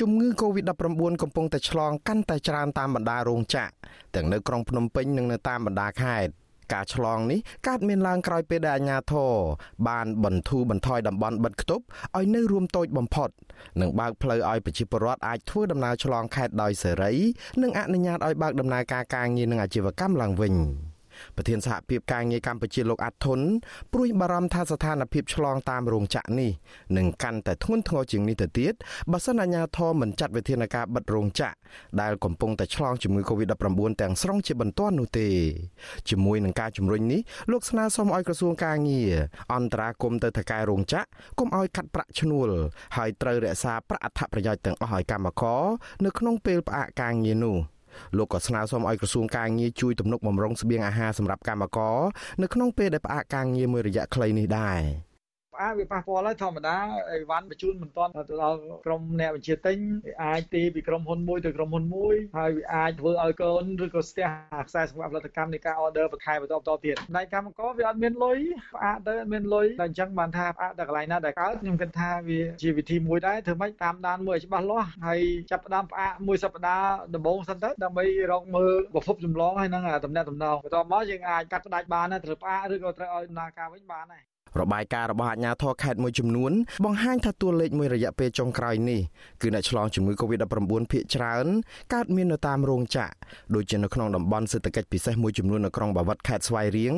ជំងឺ Covid-19 កំពុងតែឆ្លងកាន់តែច្រើនតាមបណ្ដារោងចក្រទាំងនៅក្រុងភ្នំពេញនិងនៅតាមបណ្ដាខេត្តការឆ្លងនេះកើតមានឡើងក្រោយពេលដែលអាជ្ញាធរបានបន្ធូរបន្ថយតំបន់បិទគប់ឲ្យនៅរួមតូចបំផុត និងបើកផ្លូវឲ្យប្រជាពលរដ្ឋអាចធ្វើដំណើរឆ្លងខេត្តដោយសេរី និងអនុញ្ញាតឲ្យបើកដំណើរការការងារនិងអាជីវកម្មឡើងវិញ។ ប្រធានសហភាពការងារកម្ពុជាលោកអាត់ធុនព្រួយបារម្ភថាស្ថានភាពឆ្លងតាមរោងចក្រនេះនឹងកាន់តែធ្ងន់ធ្ងរជាងនេះទៅទៀតបើសិនអាជ្ញាធរមិនចាត់វិធានការបិទរោងចក្រដែលកំពុងតែឆ្លងជំងឺ Covid-19 ទាំងស្រុងជាបន្ទាន់នោះទេជាមួយនឹងការជំរុញនេះលោកស្នើសុំឲ្យក្រសួងការងារអន្តរាគមន៍ទៅថកែរោងចក្រកុំឲ្យកាត់ប្រាក់ឈ្នួលហើយត្រូវរក្សាប្រាក់អត្ថប្រយោជន៍ទាំងអស់ឲ្យកម្មករនៅក្នុងពេលផ្អាកការងារនោះ។ លោកក៏ស្នើសុំឲ្យក្រសួងការងារជួយទំនុកបំរុងស្បៀងអាហារសម្រាប់កម្មករនៅក្នុងពេលដែលផ្អាកការងារមួយរយៈខ្លីនេះដែរ ផ្អាកវាប៉ះពាល់ហើយធម្មតាអីវ៉ាន់បញ្ជូនមិនទាន់ទៅដល់ក្រុមអ្នកបញ្ជាទិញវាអាចទីពីក្រុមហ៊ុនមួយទៅក្រុមហ៊ុនមួយហើយវាអាចធ្វើឲ្យកូនឬក៏ស្ទះខ្សែសង្វាក់ផលិតកម្មនៃការ order បន្ថែមបន្តបន្តទៀតផ្នែកកម្មករវាអត់មានលុយផ្អាកទៅអត់មានលុយតែអញ្ចឹងបានថាផ្អាកតែកន្លែងណាដែលកើតខ្ញុំគិតថាវាជាវិធីមួយដែរធ្វើម៉េចតាមដានមួយឲ្យច្បាស់លាស់ហើយចាប់ផ្ដើមផ្អាកមួយសប្តាហ៍ដំបូងសិនទៅដើម្បីរកមើលប្រភពចម្លងហើយនឹងតំណែងតំណងបន្ទាប់មកយើងអាចកាត់ផ្ដាច់បានត្រូវផ្អាកឬក៏ត្រូវឲ្យដំណើរការវិញបានដែរ របាយការណ៍របស់អាជ្ញាធរខេត្តមួយចំនួនបង្ហាញថាតួលេខមួយរយៈពេលចុងក្រោយនេះគឺអ្នកឆ្លងជំងឺ Covid-19 ភាគច្រើនកើតមាននៅតាមរោងចក្រដូចជានៅក្នុងតំបន់សេដ្ឋកិច្ចពិសេសមួយចំនួននៅក្រុងបាវិតខេត្តស្វាយរៀង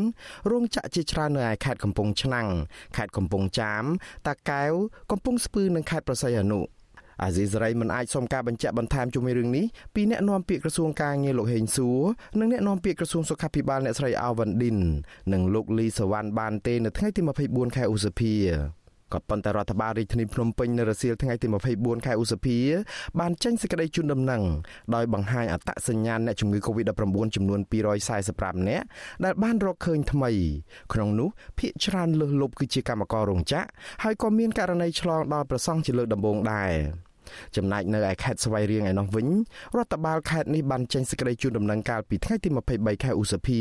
រោងចក្រជាច្រើននៅឯខេត្តកំពង់ឆ្នាំងខេត្តកំពង់ចាមតាកែវកំពង់ស្ពឺនិងខេត្តប្រស័យអនុ អាស៊ីសេរីមិនអាចសុំការបញ្ជាក់បន្ថែមជុំវិញរឿងនេះពីអ្នកនាំពាក្យក្រសួងការងារលោកហេងសួរនិងអ្នកនាំពាក្យក្រសួងសុខាភិបាលអ្នកស្រីអាវ៉ាន់ឌិននិងលោកលីសវ៉ាន់បានទេនៅថ្ងៃទី24ខែឧសភាក៏ប៉ុន្តែរដ្ឋបាលរាជធានីភ្នំពេញនៅរសៀលថ្ងៃទី24ខែឧសភាបានចេញសេចក្តីជូនដំណឹងដោយបង្ហាញអត្តសញ្ញាណអ្នកជំងឺ Covid-19 ចំនួន245នាក់ដែលបានរកឃើញថ្មី ក្នុងនោះភាគច្រើនលើសលប់គឺជាកម្មកររោងចក្រហើយក៏មានករណីឆ្លងដល់ប្រសង់ជាលើកដំបូងដែរ ចំណែកនៅឯខេត្តស្វាយរៀងឯនោះវិញរដ្ឋបាលខេត្តនេះបានចេញសេចក្តីជូនដំណឹងកាលពីថ្ងៃទី23ខែឧសភា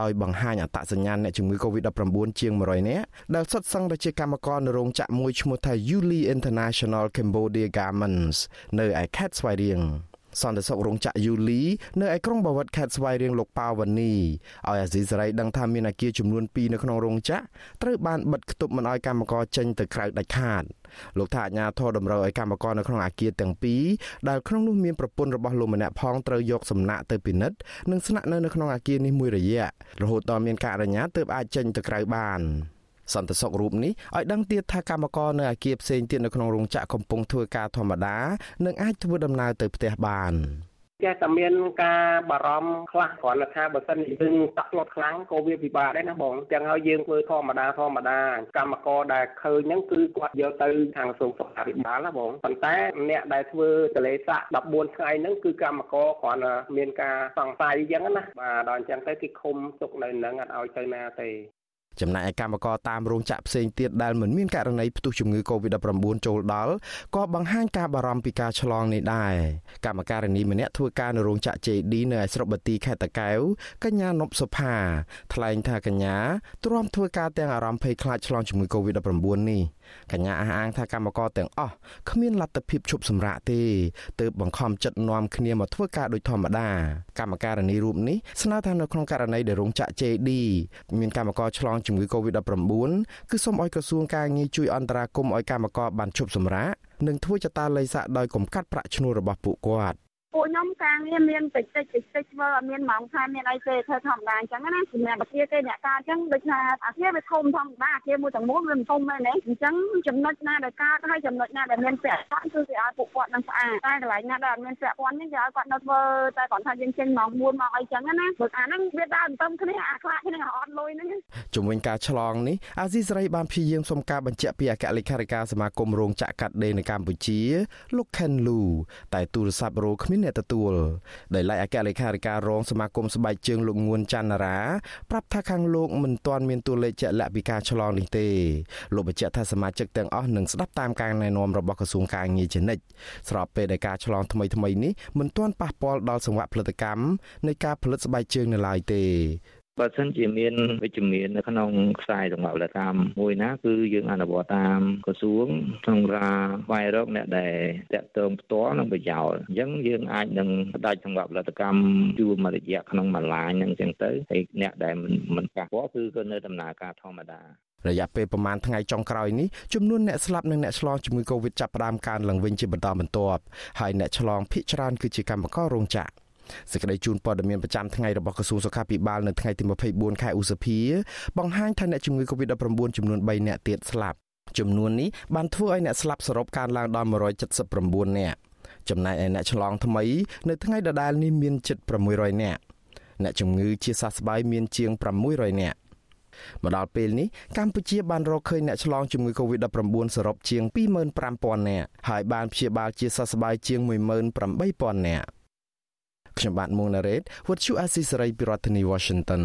ដោយបង្ហាញអត្តសញ្ញាណអ្នកជំងឺ Covid-19 ជាង100នាក់ដែលសុទ្ធសឹងតែជាកម្មករនៅរោងចក្រមួយឈ្មោះថា Yuli International Cambodia Garments នៅឯខេត្តស្វាយរៀង សន្តិសុខរោងចក្រយូលីនៅឯក្រុងបាវិតខេត្តស្វាយរៀងលោកប៉ាវ៉ានីឲ្យអាស៊ីសេរីដឹងថាមានអគារចំនួន2នៅក្នុងរោងចក្រត្រូវបានបិទគប់មិនឲ្យកម្មករចេញទៅក្រៅដាច់ខាតលោកថាអាជ្ញាធរតម្រូវឲ្យកម្មករនៅក្នុងអគារទាំងពីរដែលក្នុងនោះមានប្រពន្ធរបស់លោកម្នាក់ផងត្រូវយកសំណាក់ទៅពិនិត្យនិងស្នាក់នៅនៅក្នុងអគារនេះមួយរយៈរហូតដល់មានការអនុញ្ញាតទើបអាចចេញទៅក្រៅបាន សន្តិសុខរូបនេះឲ្យដឹងទៀតថាកម្មករនៅអាគារផ្សេងទៀតនៅក្នុងរោងចក្រកំពុងធ្វើការធម្មតានិងអាចធ្វើដំណើរទៅផ្ទះបានចេះតែមានការបារម្ភខ្លះគ្រាន់តែថាបើសិនជាយើងតក់ស្លុតខ្លាំងក៏វាពិបាកដែរណាបងចឹងហើយយើងធ្វើធម្មតាធម្មតាកម្មករដែលឃើញហ្នឹងគឺគាត់យកទៅខាងក្រសួងសុខាភិបាលណាបងប៉ុន្តែអ្នកដែលធ្វើតលេសាក់14ថ្ងៃហ្នឹងគឺកម្មករគ្រាន់តែមានការសង្ស័យចឹងណាបាទដល់អញ្ចឹងទៅគេឃុំទុកនៅនឹងអត់ឲ្យទៅណាទេ ចំណែកឯកម្មករតាមរោងចក្រផ្សេងទៀតដែលមិនមានករណីផ្ទុះជំងឺ Covid-19 ចូលដល់ក៏បង្ហាញការបារម្ភពីការឆ្លងនេះដែរកម្មការិនីម្នាក់ធ្វើការនៅរោងចក្រ JD នៅឯស្រុកបាទីខេត្តតាកែវកញ្ញានប់សុផាថ្លែងថាកញ្ញាទ្រាំធ្វើការទាំងអារម្មណ៍ភ័យខ្លាចឆ្លងជំងឺ Covid-19 នេះ កញ្ញាអះអាងថាកម្មករទាំងអស់គ្មានលទ្ធភាពឈប់សម្រាកទេទើបបង្ខំចិត្តនាំគ្នាមកធ្វើការដូចធម្មតាកម្មការិនីរូបនេះស្នើថានៅក្នុងករណីដែលរោងចក្រ JD មានកម្មករឆ្លងជំងឺ Covid-19 គឺសូមឲ្យក្រសួងការងារជួយអន្តរាគមន៍ឲ្យកម្មករបានឈប់សម្រាកនិងធ្វើចតាល័យសាក់ដោយកុំកាត់ប្រាក់ឈ្នួលរបស់ពួកគាត់ ពួកខ្ញុំការងារមានតិចតិចតិចតិចធ្វើអត់មានម៉ោងខែមានអីទេធ្វើធម្មតាអញ្ចឹងណាសម្រាប់អាគារគេអ្នកការអញ្ចឹងដូចថាអាគារវាធំធម្មតាអាគារមួយទាំងមូលវាមិនធំទេណាអញ្ចឹងចំណុចណាដែលកើតហើយចំណុចណាដែលមានពាក់ព័ន្ធគឺគេឲ្យពួកគាត់នឹងស្អាតតែកន្លែងណាដែលអត់មានពាក់ព័ន្ធនេះគេឲ្យគាត់នៅធ្វើតែគាត់ថាយើងចេញម៉ោង4ម៉ោងអីចឹងណាព្រោះអាហ្នឹងវាដើរទៅគ្នាអាខ្លាចគ្នាអត់លុយហ្នឹងជំវិញការឆ្លងនេះអាស៊ីសេរីបានព្យាយាមសុំការបញ្ជាក់ពីអគ្គលេខាធិការសមាគមរោងចក្រកាត់ដេរនៅកម្ពុជាលោក Ken Lu តែទូរស័ព្ទរោគ្មានអ្នកទទួលដោយឡែកអគ្គលេខាធិការរងសមាគមស្បែកជើងលោកងួនច័ន្ទរា ប្រាប់ថាខាងលោកមិនទាន់មានតួលេខជាក់លាក់ពីការឆ្លងនេះទេលោកបញ្ជាក់ថាសមាជិកទាំងអស់នឹងស្ដាប់តាមការណែនាំរបស់ក្រសួងការងារជានិច្ចស្របពេលដែលការឆ្លងថ្មីថ្មីនេះមិនទាន់ប៉ះពាល់ដល់សង្វាក់ផលិតកម្មនៃការផលិតស្បែកជើងនៅឡើយទេ បើសិនជាមានវិជ្ជមាននៅក្នុងខ្សែសង្វាក់ផលិតកម្មមួយណាគឺយើងអនុវត្តតាមក្រសួងក្នុងការស្វែងរកអ្នកដែលតាក់ទងផ្ទាល់នឹងប្រយោជន៍អញ្ចឹងយើងអាចនឹងផ្ដាច់សង្វាក់ផលិតកម្មជួមួយរយៈក្នុងមួយឡាញហ្នឹងអញ្ចឹងទៅហើយអ្នកដែលមិនមិនប៉ះពាល់គឺក៏នៅដំណើរការធម្មតារយៈពេលប្រមាណថ្ងៃចុងក្រោយនេះចំនួនអ្នកស្លាប់និងអ្នកឆ្លងជំងឺ Covid ចាប់ផ្ដើមកើនឡើងវិញជាបន្តបន្ទាប់ហើយអ្នកឆ្លងភាគច្រើនគឺជាកម្មកររោងចក្រ សេចក្តីជូនព័ត៌មានប្រចាំថ្ងៃរបស់ក្រសួងសុខាភិបាលនៅថ្ងៃទី24ខែឧសភាបង្ហាញថាអ្នកជំងឺ Covid-19 ចំនួន3នាក់ទៀតស្លាប់ចំនួននេះបានធ្វើឲ្យអ្នកស្លាប់សរុបកើនឡើងដល់179នាក់ចំណែកឯអ្នកឆ្លងថ្មីនៅថ្ងៃដដែលនេះមានជិត600នាក់អ្នកជំងឺជាសះស្បើយមានជាង600នាក់មកដល់ពេលនេះកម្ពុជាបានរកឃើញអ្នកឆ្លងជំងឺ Covid-19 សរុបជាង25,000នាក់ហើយបានព្យាបាលជាសះស្បើយជាង18,000នាក់ ខ្ញុំបាទមុងណារ៉េត What you Asia សេរីពីរដ្ឋធានី Washington